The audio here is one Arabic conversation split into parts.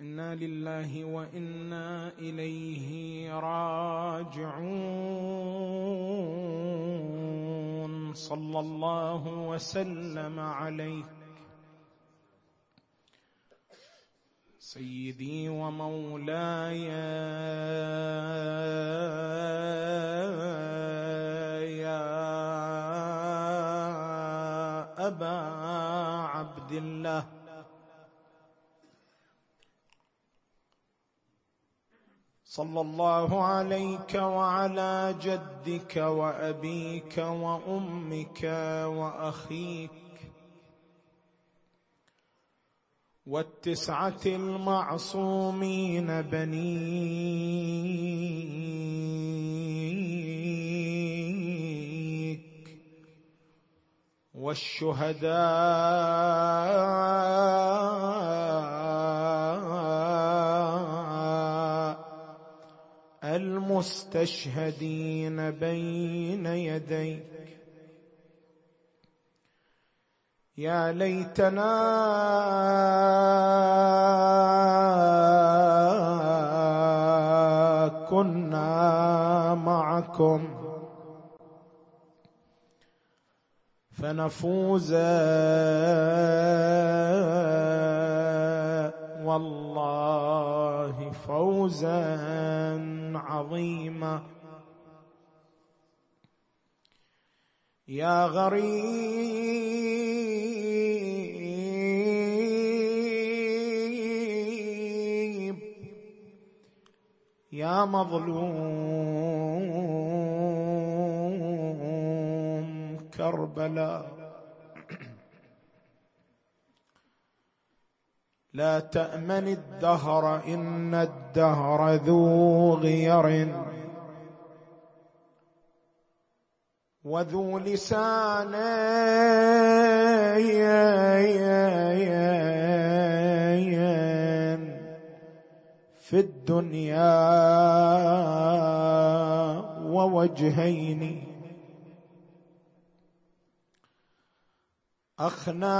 إنا لله وإنا إليه راجعون صلى الله وسلم عليك سيدي ومولاي صلى الله عليك وعلى جدك وأبيك وأمك وأخيك والتسعة المعصومين بنيك والشهداء المستشهدين بين يديك. يا ليتنا كنا معكم فنفوز. والله فوزا. عظيما. يا غريب. يا مظلوم كربلاء. لا تأمن الدهر إن الدهر ذو غير. وذو لسان في الدنيا ووجهين. أخنا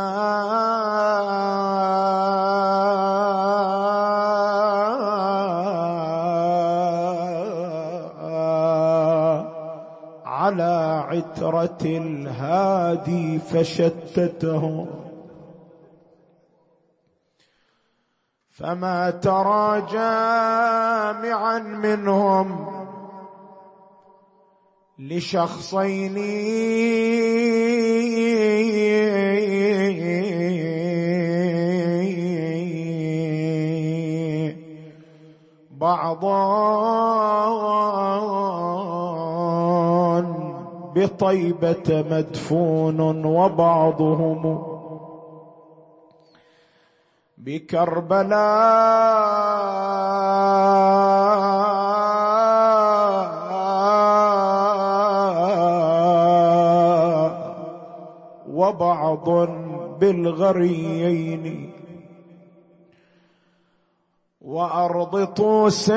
على عترة الهادي فشتته. فما ترى جامعا منهم لشخصين. بعضان بطيبة مدفون وبعضهم بكربلاء. وبعض بالغريين. وأرض طوس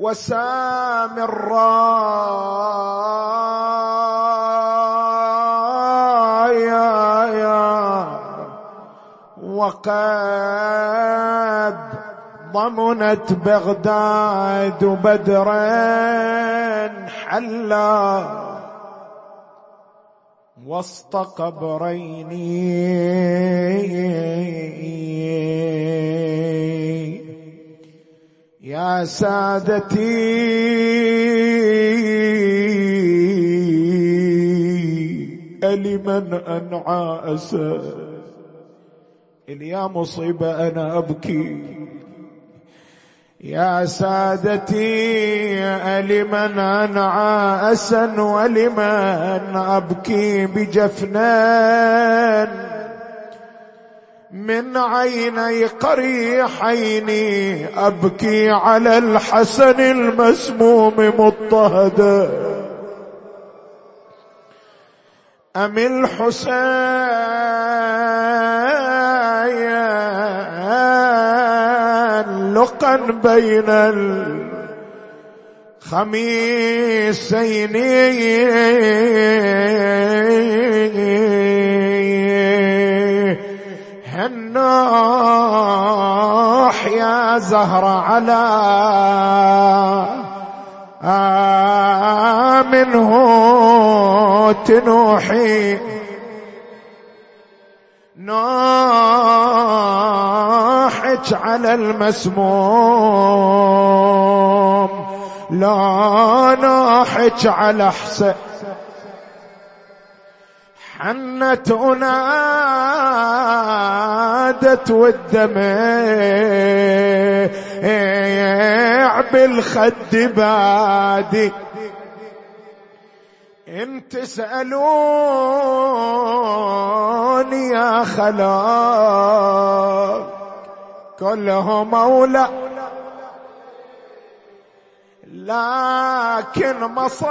وسامراء. وقد ضمنت بغداد بدرا حلا. وسط قبرين. يا سادتي ألمن أنعى أسى يا مصيبة أنا أبكي. يا سادتي ألمن أنعى أسا ولمن أبكي بجفنان. من عيني قريحين أبكي على الحسن المسموم مضطهدا. أم الحسين لقا بين الخميسين. زهرة على منه تنوحي. ناحج على المسموم. لا ناحج على حسن حنت ونادت والدمع بالخد بادي. إن تسألوني يا خلاق. كله مولى. لكن مصاب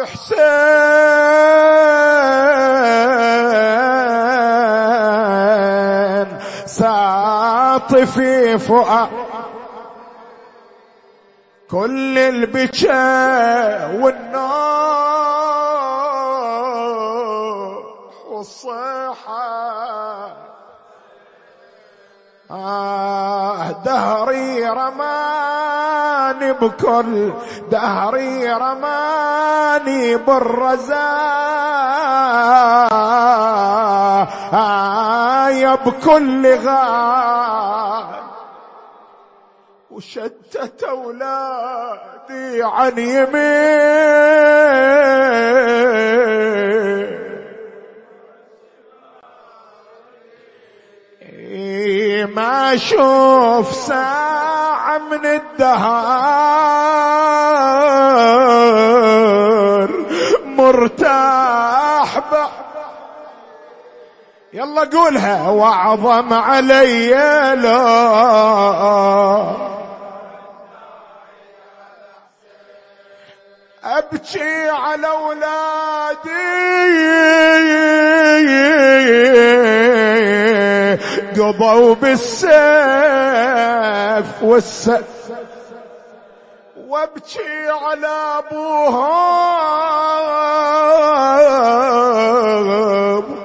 حسين ساطفي فؤاد كل البكاء والنار والصيحة آه دهري رماني بكل دهري رماني بالرزايا آه بكل غاية وشتت أولادي عن يمين. ما أشوف ساعة من الدهر مرتاح يلا قولها واعظم علي لا. أبكي على أولادي. قضوا بالسيف والسيف. وابكي على ابوها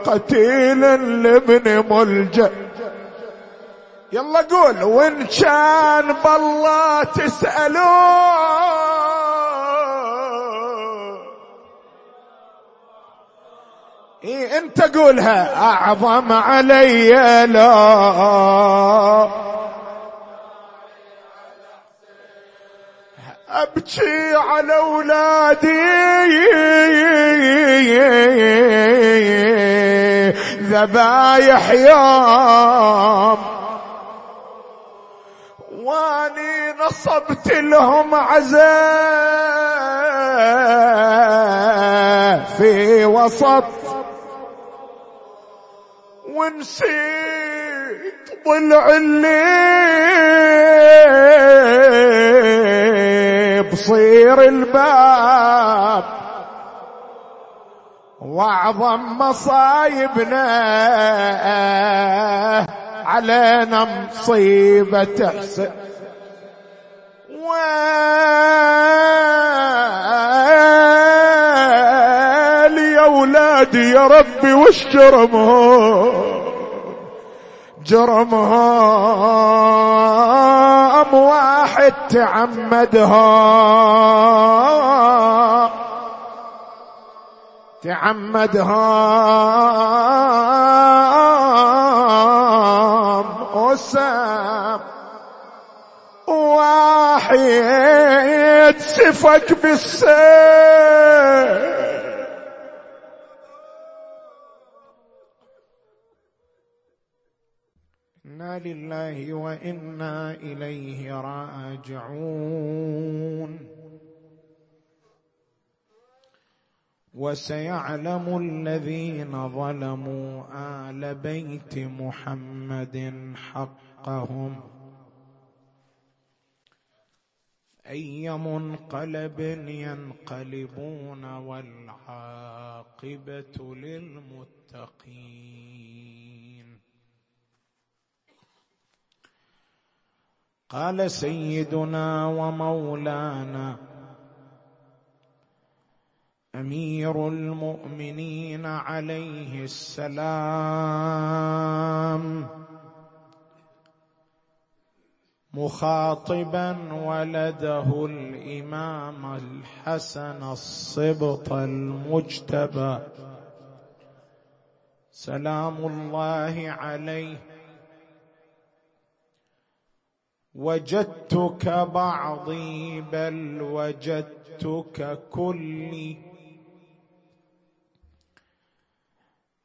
قتيلا لابن ملجأ. يلا قول وإن كان بالله تسألون. إيه أنت قولها. أعظم علي لا. أبكي على أولادي. ذبايح يوم واني نصبت لهم عزاء في وسط ونسيت ضلع اللي بصير الباب وأعظم مصايبنا علينا مصيبة حسن ويلي يا أولادي يا ربي وش جرمهم جرمهم واحد تعمدها تعمدهم أسام واحد سفك بالسيف. إنا لله وإنا إليه راجعون. وسيعلم الذين ظلموا آل بيت محمد حقهم. أي منقلب ينقلبون والعاقبة للمتقين. قال سيدنا ومولانا أمير المؤمنين عليه السلام مخاطبا ولده الإمام الحسن الصبط المجتبى. سلام الله عليه. وجدتك بعضي بل وجدتك كلي.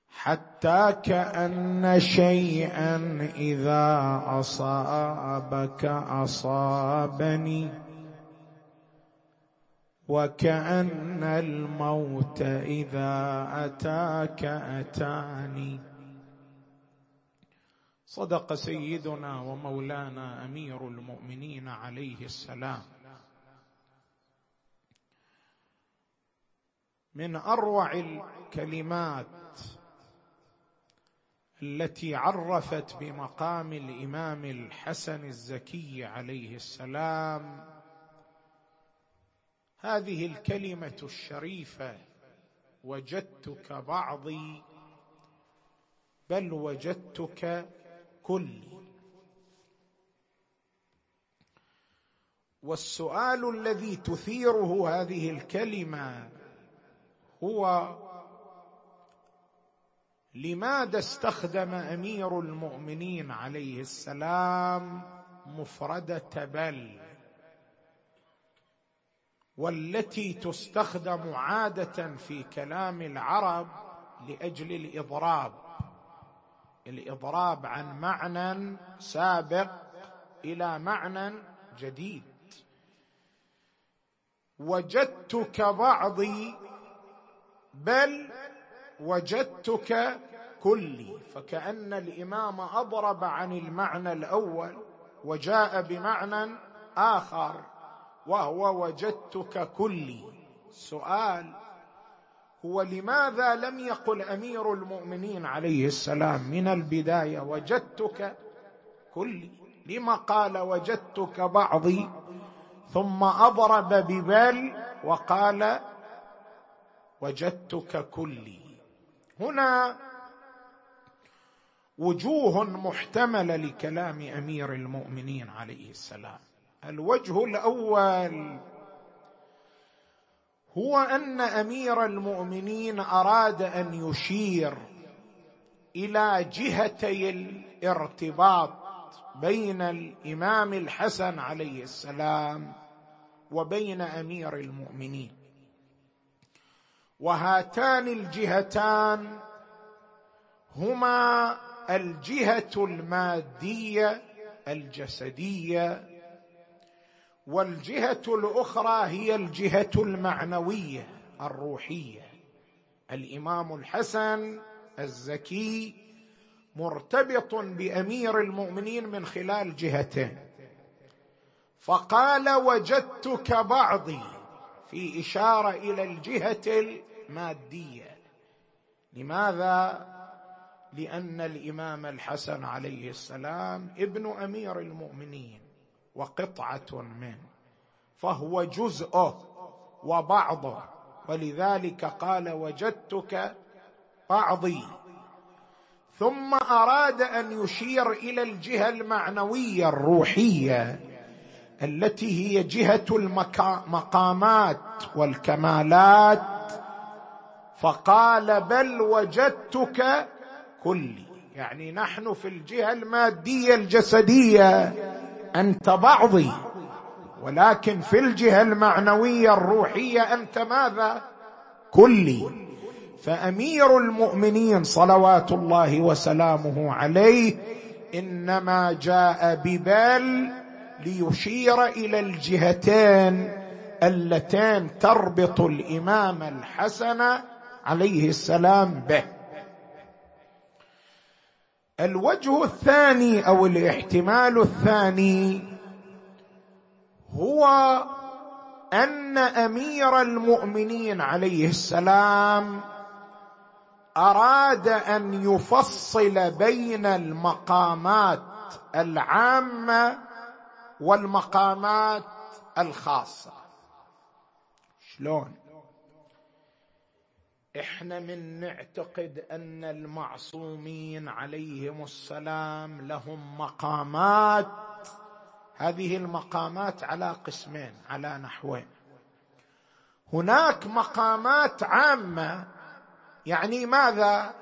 حتى كأن شيئا إذا أصابك أصابني. وكأن الموت إذا أتاك أتاني. صدق سيدنا ومولانا أمير المؤمنين عليه السلام. من أروع الكلمات التي عرفت بمقام الإمام الحسن الزكي عليه السلام هذه الكلمة الشريفة وجدتك بعضي بل وجدتك كلي والسؤال الذي تثيره هذه الكلمة هو لماذا استخدم أمير المؤمنين عليه السلام مفردة بل والتي تستخدم عادة في كلام العرب لأجل الإضراب؟ الإضراب عن معنى سابق إلى معنى جديد. وجدتك بعضي بل وجدتك كلي. فكأن الإمام أضرب عن المعنى الأول وجاء بمعنى آخر وهو وجدتك كلي. سؤال هو لماذا لم يقل أمير المؤمنين عليه السلام من البداية وجدتك كلي لما قال وجدتك بعضي ثم أضرب ببل وقال وجدتك كلي. هنا وجوه محتملة لكلام أمير المؤمنين عليه السلام. الوجه الأول هو أن أمير المؤمنين أراد أن يشير إلى جهتي الارتباط بين الإمام الحسن عليه السلام وبين أمير المؤمنين. وهاتان الجهتان هما الجهة المادية الجسدية والجهة الأخرى هي الجهة المعنوية الروحية. الإمام الحسن الزكي مرتبط بأمير المؤمنين من خلال جهتين. فقال وجدتك بعضي في إشارة إلى الجهة المادية. لماذا؟ لأن الإمام الحسن عليه السلام ابن أمير المؤمنين. وقطعة منه فهو جزءه وبعضه ولذلك قال وجدتك بعضي. ثم أراد أن يشير إلى الجهة المعنوية الروحية التي هي جهة المقامات والكمالات. فقال بل وجدتك كلي. يعني نحن في الجهة المادية الجسدية. أنت بعضي ولكن في الجهة المعنوية الروحية أنت ماذا؟ كلي. فأمير المؤمنين صلوات الله وسلامه عليه إنما جاء ببل ليشير إلى الجهتين اللتان تربط الإمام الحسن عليه السلام به. الوجه الثاني أو الاحتمال الثاني هو أن أمير المؤمنين عليه السلام أراد أن يفصل بين المقامات العامة والمقامات الخاصة. شلون؟ إحنا من نعتقد أن المعصومين عليهم السلام لهم مقامات. هذه المقامات على قسمين على نحوين. هناك مقامات عامة يعني ماذا؟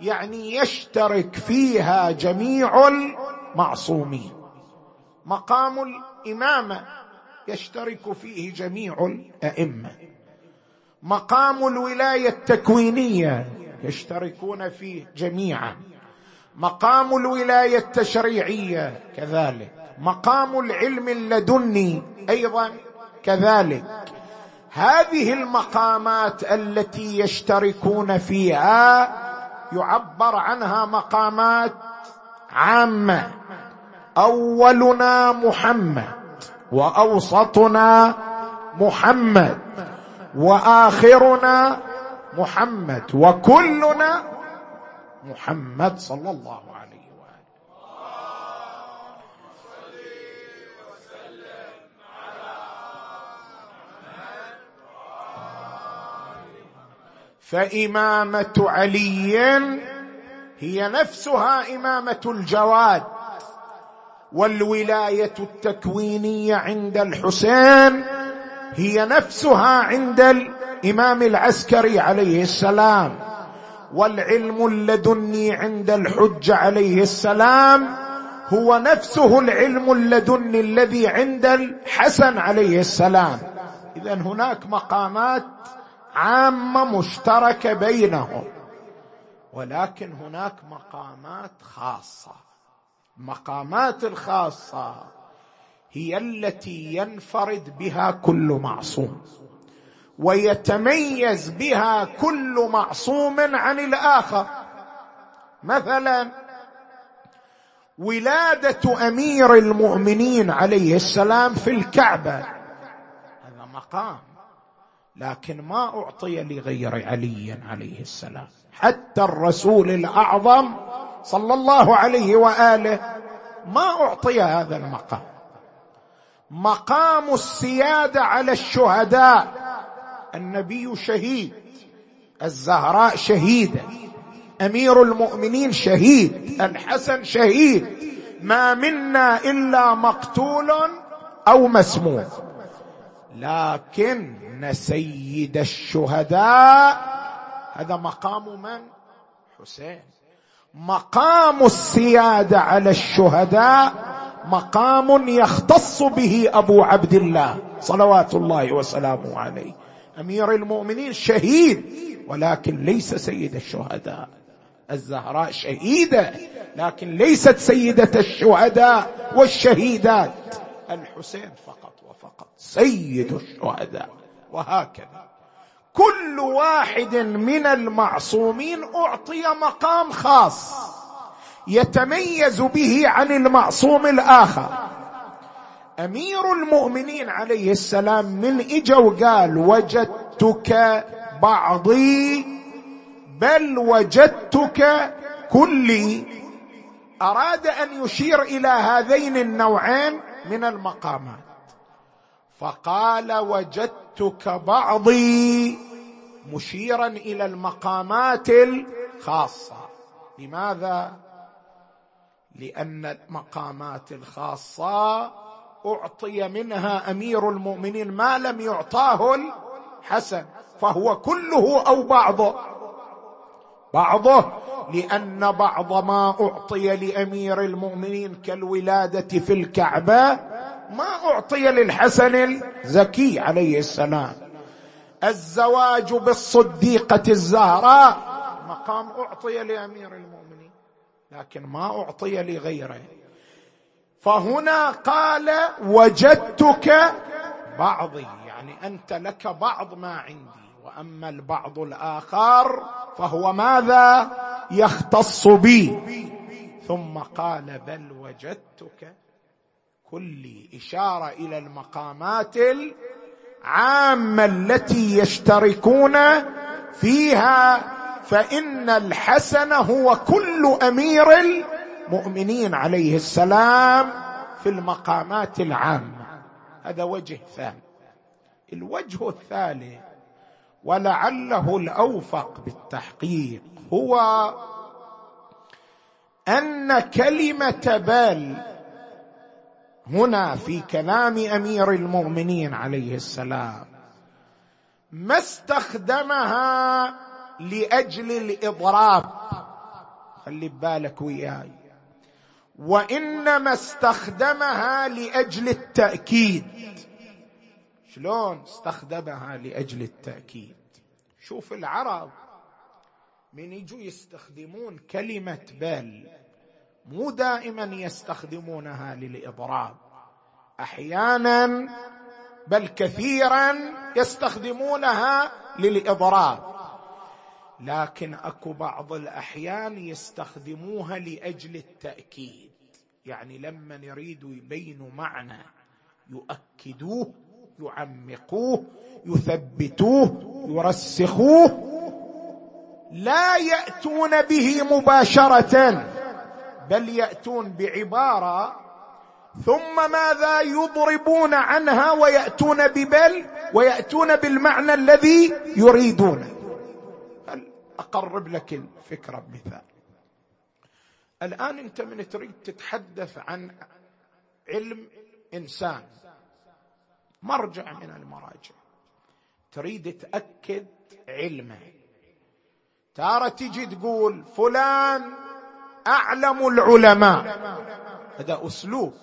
يعني يشترك فيها جميع المعصومين. مقام الإمامة يشترك فيه جميع الأئمة. مقام الولاية التكوينية يشتركون فيه جميعا. مقام الولاية التشريعية كذلك. مقام العلم اللدني أيضا كذلك. هذه المقامات التي يشتركون فيها يعبر عنها مقامات عامة. أولنا محمد وأوسطنا محمد. وآخرنا محمد وكلنا محمد صلى الله عليه وآله. فإمامة علي هي نفسها إمامة الجواد والولاية التكوينية عند الحسين هي نفسها عند الإمام العسكري عليه السلام. والعلم اللدني عند الحج عليه السلام هو نفسه العلم اللدني الذي عند الحسن عليه السلام. اذا هناك مقامات عامة مشتركة بينهم. ولكن هناك مقامات خاصة. المقامات الخاصة هي التي ينفرد بها كل معصوم ويتميز بها كل معصوم عن الآخر. مثلا ولادة أمير المؤمنين عليه السلام في الكعبة. هذا مقام لكن ما أعطي لغير علي عليه السلام. حتى الرسول الأعظم صلى الله عليه وآله ما أعطي هذا المقام. مقام السيادة على الشهداء. النبي شهيد. الزهراء شهيدة. أمير المؤمنين شهيد. الحسن شهيد. ما منا إلا مقتول أو مسموم لكن سيد الشهداء هذا مقام من؟ حسين. مقام السيادة على الشهداء مقام يختص به أبو عبد الله صلوات الله وسلامه عليه. أمير المؤمنين شهيد ولكن ليس سيد الشهداء. الزهراء شهيدة لكن ليست سيدة الشهداء والشهيدات. الحسين فقط وفقط سيد الشهداء. وهكذا. كل واحد من المعصومين أعطي مقام خاص. يتميز به عن المعصوم الآخر. أمير المؤمنين عليه السلام من إجا وقال وجدتك بعضي بل وجدتك كلي. أراد أن يشير إلى هذين النوعين من المقامات. فقال وجدتك بعضي. مشيرا إلى المقامات الخاصة. لماذا؟ لأن المقامات الخاصة أعطي منها أمير المؤمنين ما لم يعطاه الحسن فهو كله أو بعضه. بعضه لأن بعض ما أعطي لأمير المؤمنين كالولادة في الكعبة ما أعطي للحسن الزكي عليه السلام. الزواج بالصديقة الزهراء مقام أعطي لأمير المؤمنين. لكن ما أعطي لغيره فهنا قال وجدتك بعضي يعني أنت لك بعض ما عندي وأما البعض الآخر فهو ماذا؟ يختص بي. ثم قال بل وجدتك. كلي إشارة إلى المقامات العامة التي يشتركون فيها فإن الحسن هو كل أمير المؤمنين عليه السلام في المقامات العامة. هذا وجه ثاني. الوجه الثالث ولعله الأوفق بالتحقيق هو أن كلمة بل هنا في كلام أمير المؤمنين عليه السلام ما استخدمها لأجل الإضراب. خلي ببالك وياي. وإنما استخدمها لأجل التأكيد. شلون استخدمها لأجل التأكيد؟ شوف العرب من يجوا يستخدمون كلمة بل مو دائما يستخدمونها للإضراب. أحيانا بل كثيرا يستخدمونها للإضراب. لكن اكو بعض الاحيان يستخدموها لاجل التاكيد. يعني لما يريدوا يبينوا معنى يؤكدوه يعمقوه يثبتوه يرسخوه لا ياتون به مباشره بل ياتون بعباره ثم ماذا يضربون عنها وياتون ببل وياتون بالمعنى الذي يريدونه. أقرب لك الفكرة بمثال. الآن أنت من تريد تتحدث عن علم إنسان. مرجع من المراجع. تريد تأكد علمه. تارة تجي تقول فلان أعلم العلماء. هذا أسلوب.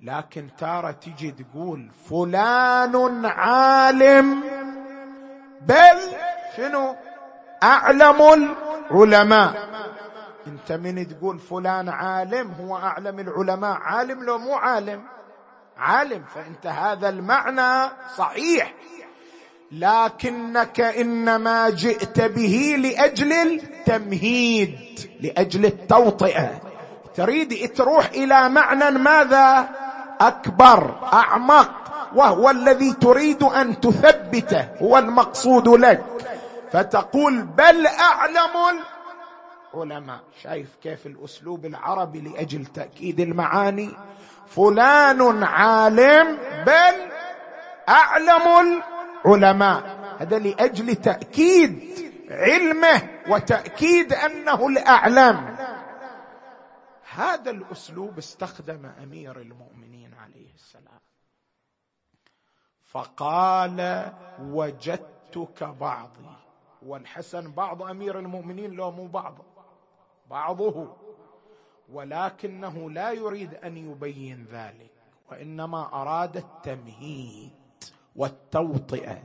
لكن تارة تجي تقول فلان عالم. بل شنو؟ أعلم العلماء. أنت من تقول فلان عالم هو أعلم العلماء. عالم لو مو عالم. عالم فأنت هذا المعنى صحيح. لكنك إنما جئت به لأجل التمهيد لأجل التوطئة. تريد تروح إلى معنى ماذا؟ أكبر أعمق وهو الذي تريد أن تثبته. هو المقصود لك. فتقول بل أعلم العلماء. شايف كيف الأسلوب العربي لأجل تأكيد المعاني؟ فلان عالم بل أعلم العلماء. هذا لأجل تأكيد علمه وتأكيد أنه الأعلم. هذا الأسلوب استخدم أمير المؤمنين عليه السلام. فقال وجدتك بعضي. والحسن بعض أمير المؤمنين لو مو بعض بعضه ولكنه لا يريد أن يبين ذلك وإنما أراد التمهيد والتوطئة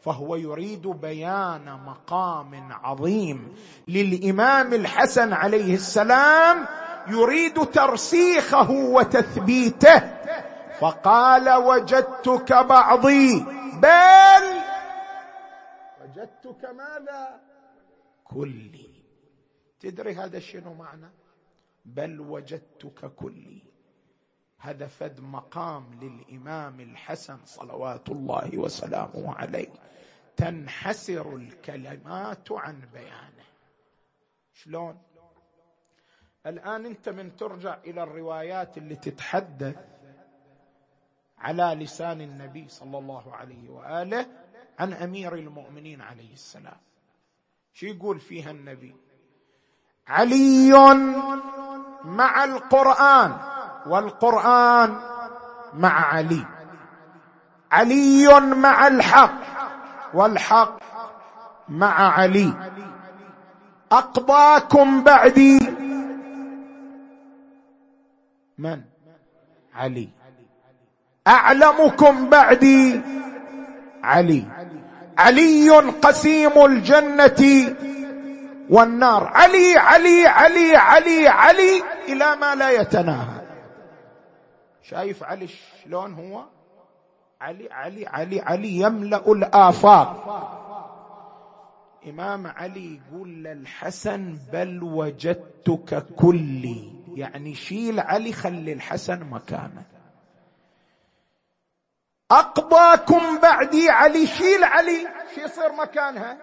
فهو يريد بيان مقام عظيم. للإمام الحسن عليه السلام يريد ترسيخه وتثبيته فقال وجدتك بعضي بل وجدتك ماذا كلي. تدري هذا شنو معنى؟ بل وجدتك كلي. هذا فد مقام للإمام الحسن صلوات الله وسلامه عليه. تنحسر الكلمات عن بيانه. شلون؟ الآن أنت من ترجع إلى الروايات اللي تتحدث على لسان النبي صلى الله عليه وآله عن أمير المؤمنين عليه السلام. شو يقول فيها النبي؟ علي مع القرآن والقرآن مع علي. علي مع الحق والحق مع علي. أقضاكم بعدي. من؟ علي. أعلمكم بعدي. علي. علي قسيم الجنة والنار. علي علي علي علي علي إلى ما لا يتناهى. شايف علي شلون هو؟ علي علي علي علي يملأ الآفاق. إمام علي يقول للحسن بل وجدتك كلي. يعني شيل علي خلي الحسن مكانه أقضاكم بعدي علي شيل علي. شو يصير مكانها؟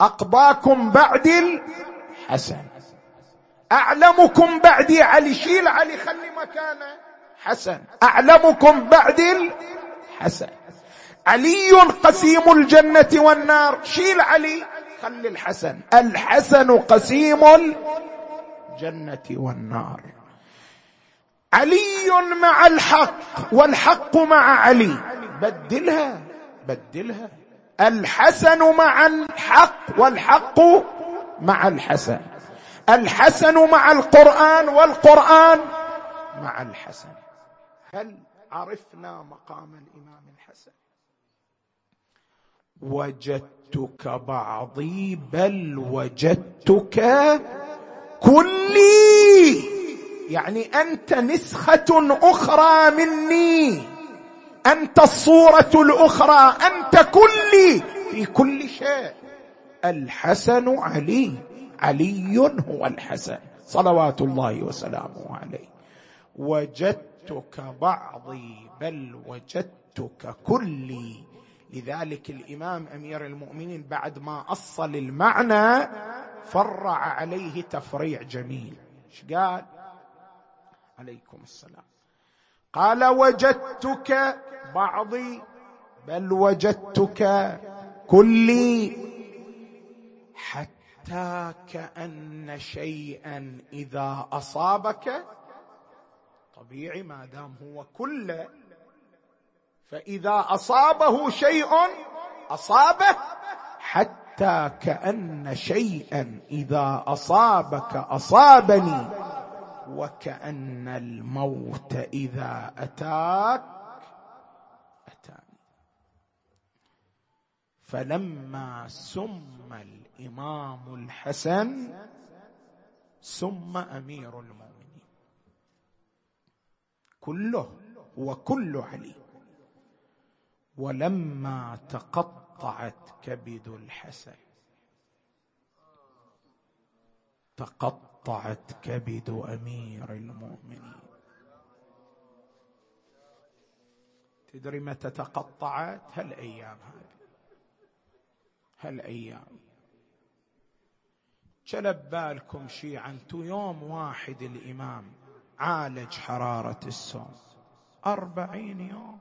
أقضاكم بعد الحسن. أعلمكم بعدي علي شيل علي خلي مكانه. حسن. أعلمكم بعد الحسن. علي قسيم الجنة والنار شيل علي خلي الحسن. الحسن قسيم الجنة والنار. علي مع الحق والحق مع علي. بدلها بدلها. الحسن مع الحق والحق مع الحسن. الحسن مع القرآن والقرآن مع الحسن. هل عرفنا مقام الإمام الحسن؟ وجدتك بعضي بل وجدتك كلي. يعني أنت نسخة أخرى مني. أنت الصورة الأخرى. أنت كلي. في كل شيء. الحسن علي. علي هو الحسن. صلوات الله وسلامه عليه. وجدتك بعضي بل وجدتك كلي. لذلك الإمام أمير المؤمنين بعد ما أصل المعنى فرع عليه تفريع جميل. إيش قال؟ عليكم السلام. قال وجدتك بعضي بل وجدتك كلي حتى كأن شيئا إذا أصابك. طبيعي ما دام هو كله فإذا أصابه شيء أصابه حتى كأن شيئا إذا أصابك أصابني. وكأن الموت إذا أتاك أتاني. فلما سم الإمام الحسن سم أمير المؤمنين. كله وكل علي. ولما تقطعت كبد الحسن تقطعت كبد أمير المؤمنين. تدري متى تقطعت؟ هالأيام هذه. هالأيام. شلب بالكم شيعا انتو يوم واحد الإمام عالج حرارة السوم أربعين يوم.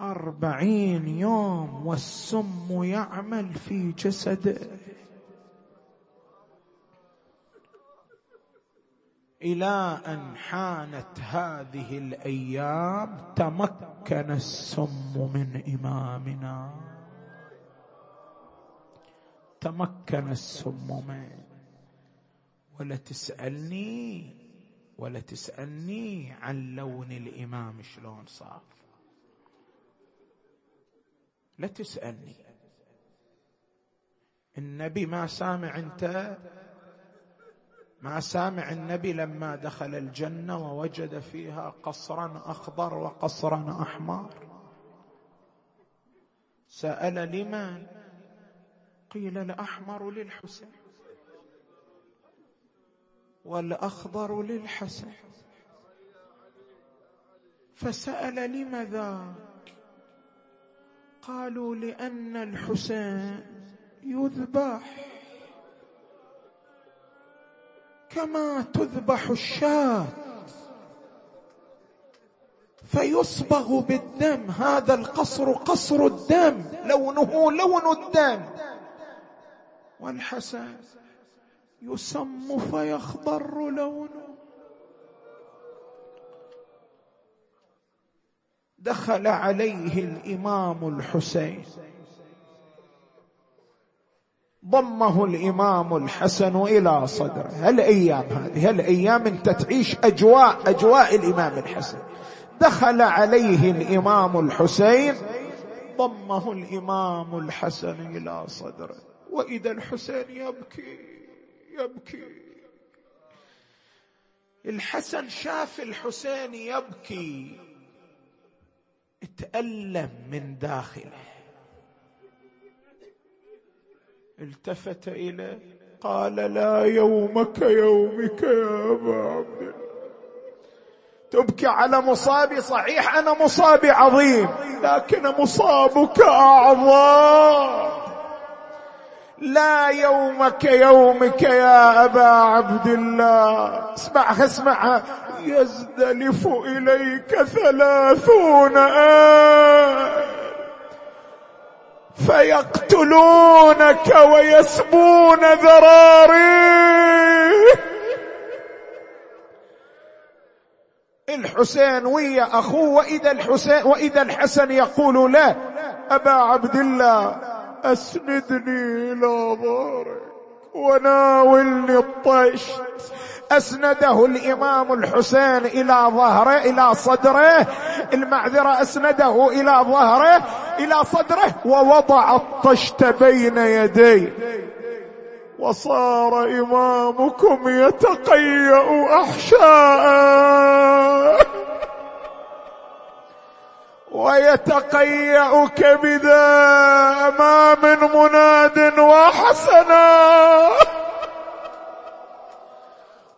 أربعين يوم والسم يعمل في جسده. إلى أن حانت هذه الأيام تمكن السم من إمامنا. تمكن السم من. ولا تسألني ولا تسألني عن لون الإمام شلون صار لا تسألني. النبي ما سامع أنت ما سامع النبي لما دخل الجنة ووجد فيها قصرا أخضر وقصرا أحمر. سأل لمن؟ قيل الأحمر للحسين والأخضر للحسن فسأل لم ذاك قالوا لأن الحسين يذبح. كما تذبح الشاة. فيصبغ بالدم. هذا القصر قصر الدم. لونه لون الدم. والحسن يسم فيخضر لونه. دخل عليه الإمام الحسين. ضمه الإمام الحسن إلى صدره. هالايام هذه؟ هالايام انت تعيش أجواء أجواء الإمام الحسن؟ دخل عليه الإمام الحسين ضمه الإمام الحسن إلى صدره. وإذا الحسين يبكي يبكي. الحسن شاف الحسين يبكي. تألم من داخله. التفت إليه قال لا يومك يومك يا أبا عبد الله. تبكي على مصابي صحيح أنا مصابي عظيم لكن مصابك أعظم. لا يومك يومك يا أبا عبد الله. اسمع اسمع. يزدلف إليك ثلاثون آل فيقتلونك ويسبون ذراري. الحسين ويا أخوه وإذا الحسين وإذا الحسن يقول لا أبا عبد الله أسندني إلى ظهرك وناولني الطشت. أسنده الإمام الحسين إلى ظهره إلى صدره. المعذرة أسنده إلى ظهره إلى صدره ووضع الطشت بين يديه. وصار إمامكم يتقيأ أحشاء. ويتقيا كبدا ما من مناد وحسنا.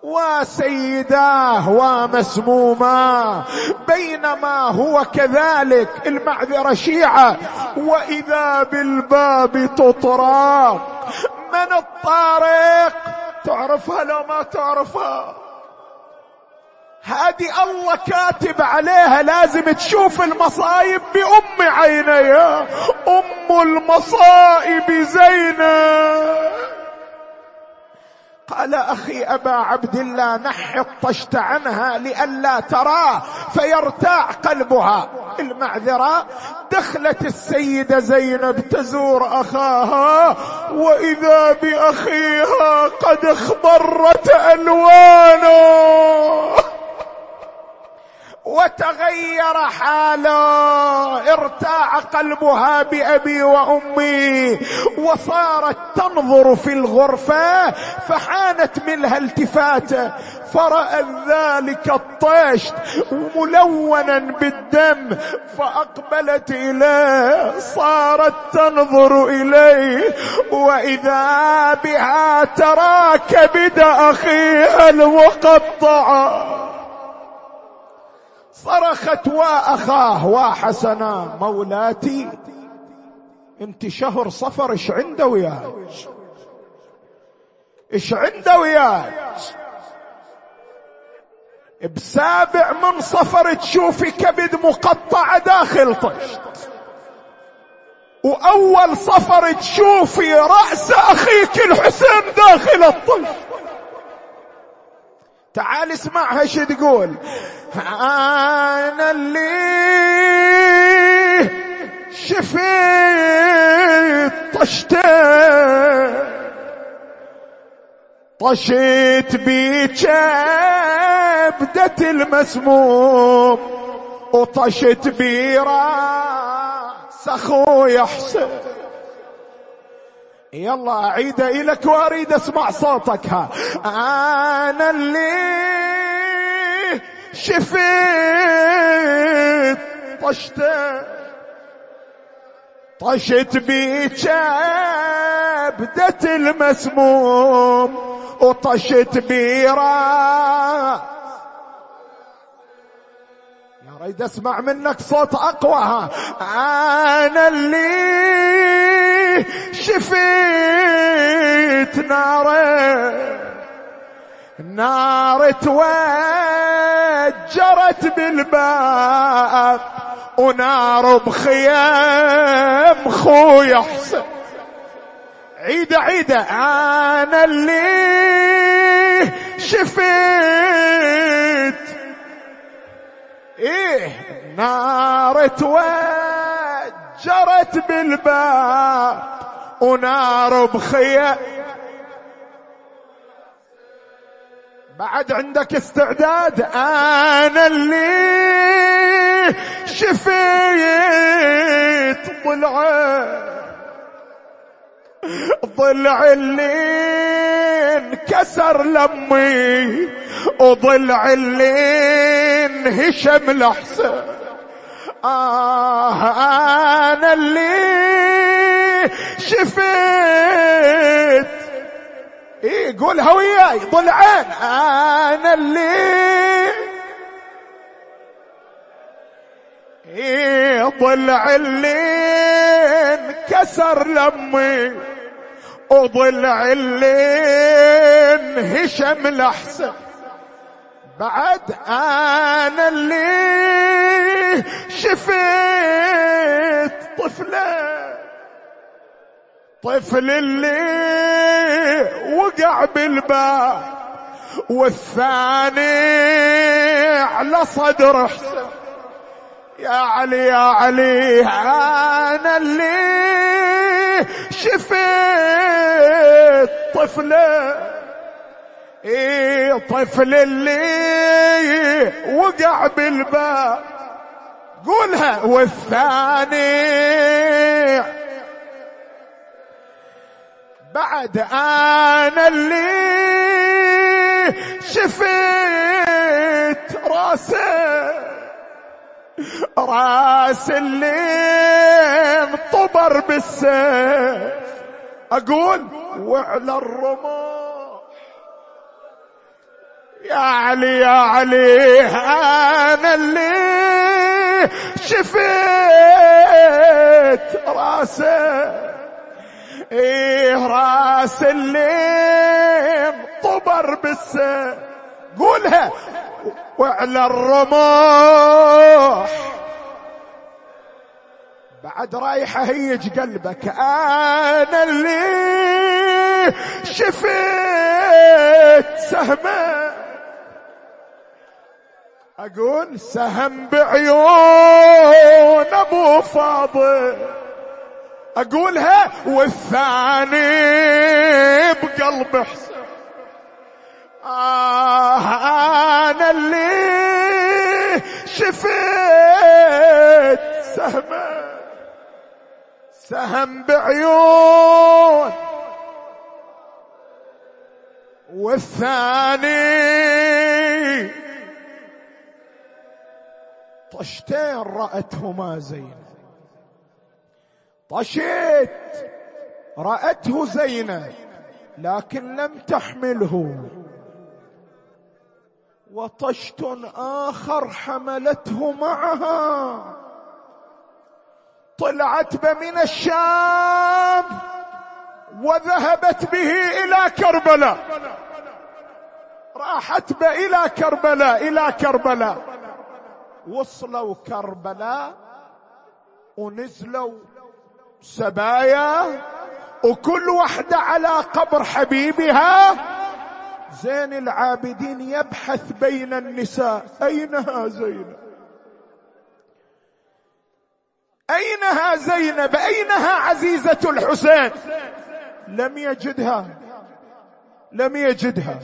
وسيداه ومسموما بينما هو كذلك المعذرة شيعة وإذا بالباب تطرق. من الطارق؟ تعرفها لو ما تعرفها. هذه الله كاتب عليها لازم تشوف المصايب بأم عينيها. أم المصائب زينب. قال أخي أبا عبد الله نح الطشت عنها لئلا تراه فيرتاع قلبها. المعذرة دخلت السيده زينب تزور أخاها وإذا بأخيها قد اخضرت ألوانه. وتغير حاله. ارتاع قلبها بأبي وأمي. وصارت تنظر في الغرفة فحانت منها التفاته فرأت ذلك الطشت ملونا بالدم فأقبلت إليه. صارت تنظر إليه. وإذا بها ترى كبد أخيها المقطعة صرخت وأخاه وحسنا مولاتي انت شهر صفر إيش عنده وياك؟ إيش عنده وياك؟ بسابع من صفر تشوفي كبد مقطعة داخل طشت. وأول صفر تشوفي رأس أخيك الحسين داخل الطشت. تعال اسمعها إيش تقول. أنا اللي شفيت طشتين طشيت بكبدة المسموم. وطشت براس أخويا حسين. يلا أعيد الك وأريد أسمع صوتك. ها أنا اللي شفيت طشته طشت بيك بدت المسموم وطشت بيرا يا ريد أسمع منك صوت أقوى. أنا اللي شفيت ناره نار توجرت بالباب ونار بخيام خويا حسن عيدة عيدة أنا اللي شفيت إيه نار توجرت بالباب ونار بخيام بعد عندك استعداد أنا اللي شفيت ضلعة. ضلع اللي انكسر لمي وضلع اللي انهشم لحسن آه أنا اللي شفيت إيه قولها وياي ضلعين أنا اللي إيه ضلع اللي انكسر لمي. وضلع اللي انهشم لحسن بعد أنا اللي شفيت طفلة. طفل اللي وقع بالباب. والثاني على صدر حسين يا علي يا علي أنا اللي شفت طفله إيه طفل اللي وقع بالباب. قولها والثاني. بعد أنا اللي شفت راسه راس اللي انطبر بالسيف. أقول وعلى الرماح. يا علي يا علي أنا اللي شفت راسه. إيه راس اللي انطبر بالسيف قولها وعلى الرماح. بعد رايحة هيج قلبك. أنا اللي شفت سهمة. أقول سهم بعيون أبو فاضل. أقولها والثاني بقلب حسين آه أنا اللي شفت سهم بعيون. والثاني طشتين رأتهما زينب طشيت رأته زينب لكن لم تحمله. وطشت آخر حملته معها. طلعت به من الشام وذهبت به إلى كربلاء. راحت به إلى كربلاء إلى كربلاء. وصلوا كربلاء ونزلوا سبايا وكل وحدة على قبر حبيبها. زين العابدين يبحث بين النساء. أينها زينب أينها زينب؟ أينها عزيزة الحسين؟ لم يجدها. لم يجدها.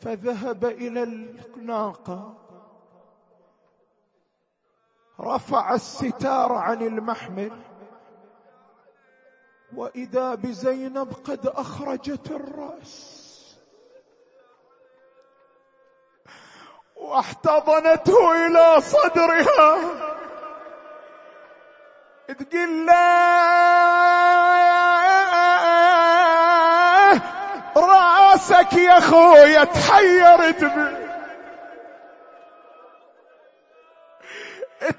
فذهب إلى الناقة. رفع الستار عن المحمل. وإذا بزينب قد أخرجت الرأس. واحتضنته إلى صدرها. تقول له راسك يا خويا تحيرت بي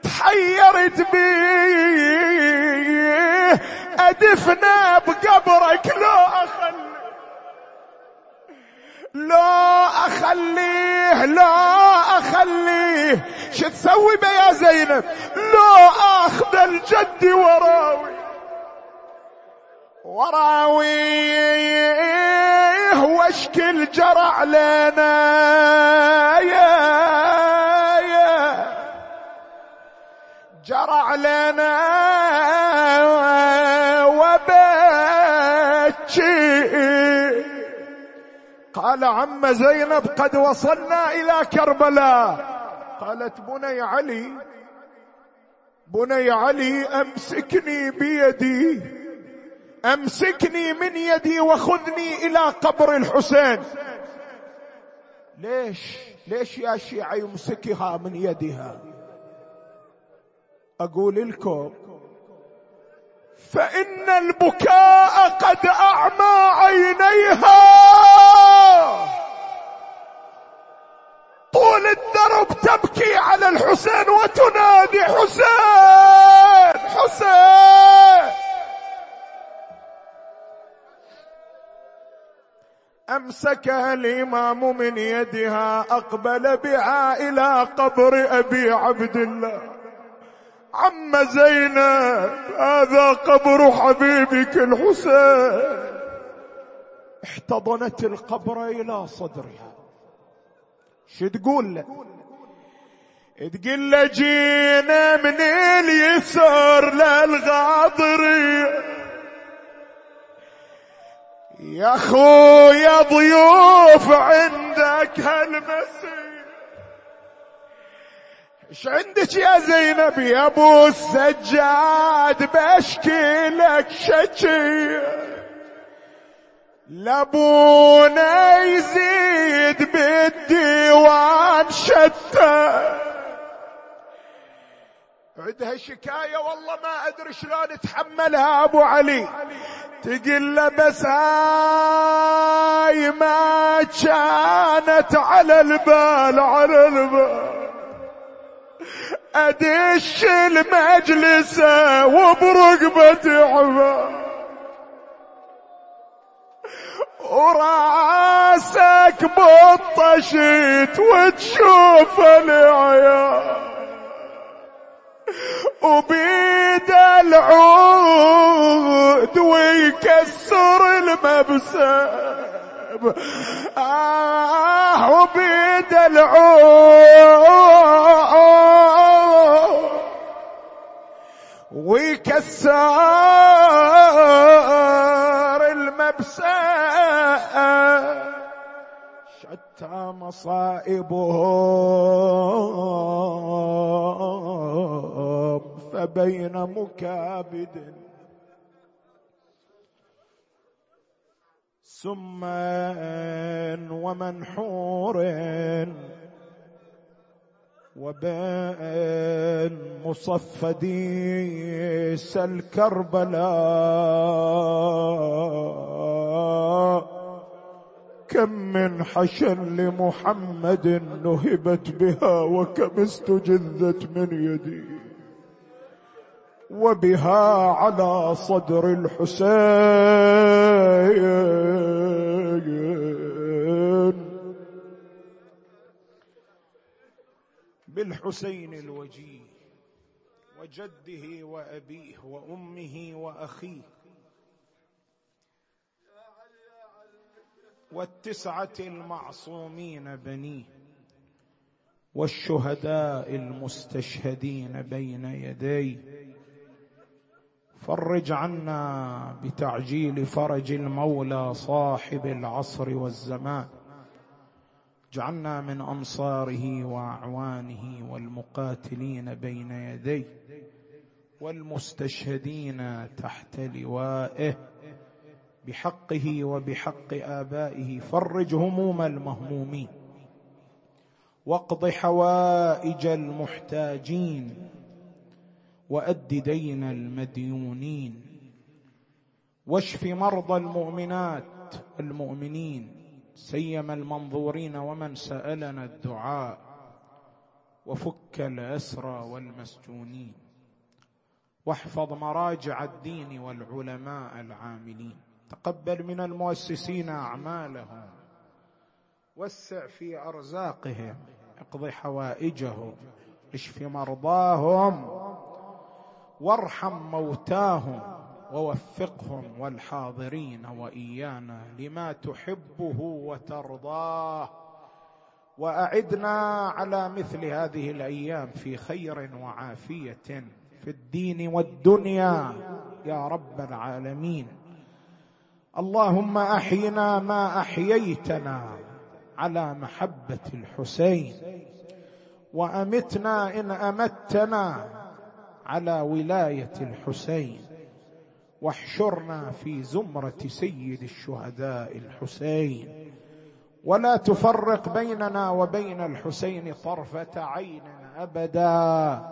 تحيرت بيه أدفنا بقبرك لو اخليه لا أخليه لا أخليه. شو تسوي بيا يا زينب؟ لا آخذ الجد وراوي. وراويه واشكل جرع لنا. يا جرى علينا وبكي. قال عم زينب قد وصلنا إلى كربلاء. قالت بني علي بني علي أمسكني بيدي. أمسكني من يدي وخذني إلى قبر الحسين. ليش؟ ليش يا شيعة يمسكها من يدها؟ أقول لكم فإن البكاء قد أعمى عينيها. طول الدرب تبكي على الحسين وتنادي حسين حسين. امسكها الإمام من يدها أقبل بها إلى قبر أبي عبد الله. عم زينب هذا قبر حبيبك الحسين. احتضنت القبر إلى صدرها. شو تقول؟ له تقول له جينا من اليسار للغاضري يا خويا ضيوف عندك هالمسير. إيش عندك يا زينب يا أبو السجاد؟ بشكي لك شكي لابونا يزيد بالديوان شتى. عندها شكاية والله ما أدري شلون اتحملها أبو علي. تقول بس هاي ما كانت على البال على البال. أدش المجلس وبرقبتي عبا وراسك بطشت وتشوف العيال. وبيد العود ويكسر المبسم. آه وبيد العود ويكسر المبسم. شتى مصائبهم فبين مكابد. سما ومنحور. وبين مصفدي الكربلاء كم من حشن لمحمد نهبت بها وكم استجذت من يدي. وبها على صدر الحسين. بالحسين الوجيه وجده وأبيه وأمه وأخيه والتسعة المعصومين بنيه والشهداء المستشهدين بين يديه فرج عنا بتعجيل فرج المولى صاحب العصر والزمان. اجعلنا من أنصاره وأعوانه والمقاتلين بين يديه والمستشهدين تحت لوائه. بحقه وبحق آبائه فرج هموم المهمومين. واقض حوائج المحتاجين وأد دين المديونين. واشف مرضى المؤمنات المؤمنين. سيما المنظورين ومن سألنا الدعاء. وفك الأسرى والمسجونين. واحفظ مراجع الدين والعلماء العاملين. تقبل من المؤسسين أعمالهم وسع في أرزاقهم اقض حوائجهم اشف مرضاهم وارحم موتاهم ووفقهم والحاضرين وإيانا لما تحبه وترضاه. وأعدنا على مثل هذه الأيام في خير وعافية في الدين والدنيا يا رب العالمين. اللهم أحينا ما أحييتنا على محبة الحسين وأمتنا إن أمتنا على ولاية الحسين واحشرنا في زمرة سيد الشهداء الحسين. ولا تفرق بيننا وبين الحسين طرفة عين أبدا.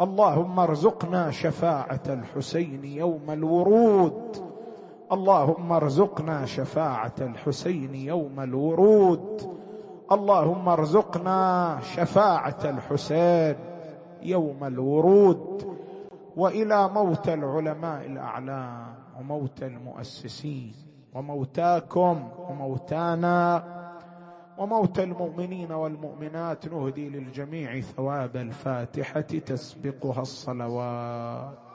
اللهم ارزقنا شفاعة الحسين يوم الورود. اللهم ارزقنا شفاعة الحسين يوم الورود. اللهم ارزقنا شفاعة الحسين يوم الورود. وإلى موت العلماء الأعلام وموت المؤسسين وموتاكم وموتانا وموت المؤمنين والمؤمنات. نهدي للجميع ثواب الفاتحة تسبقها الصلوات.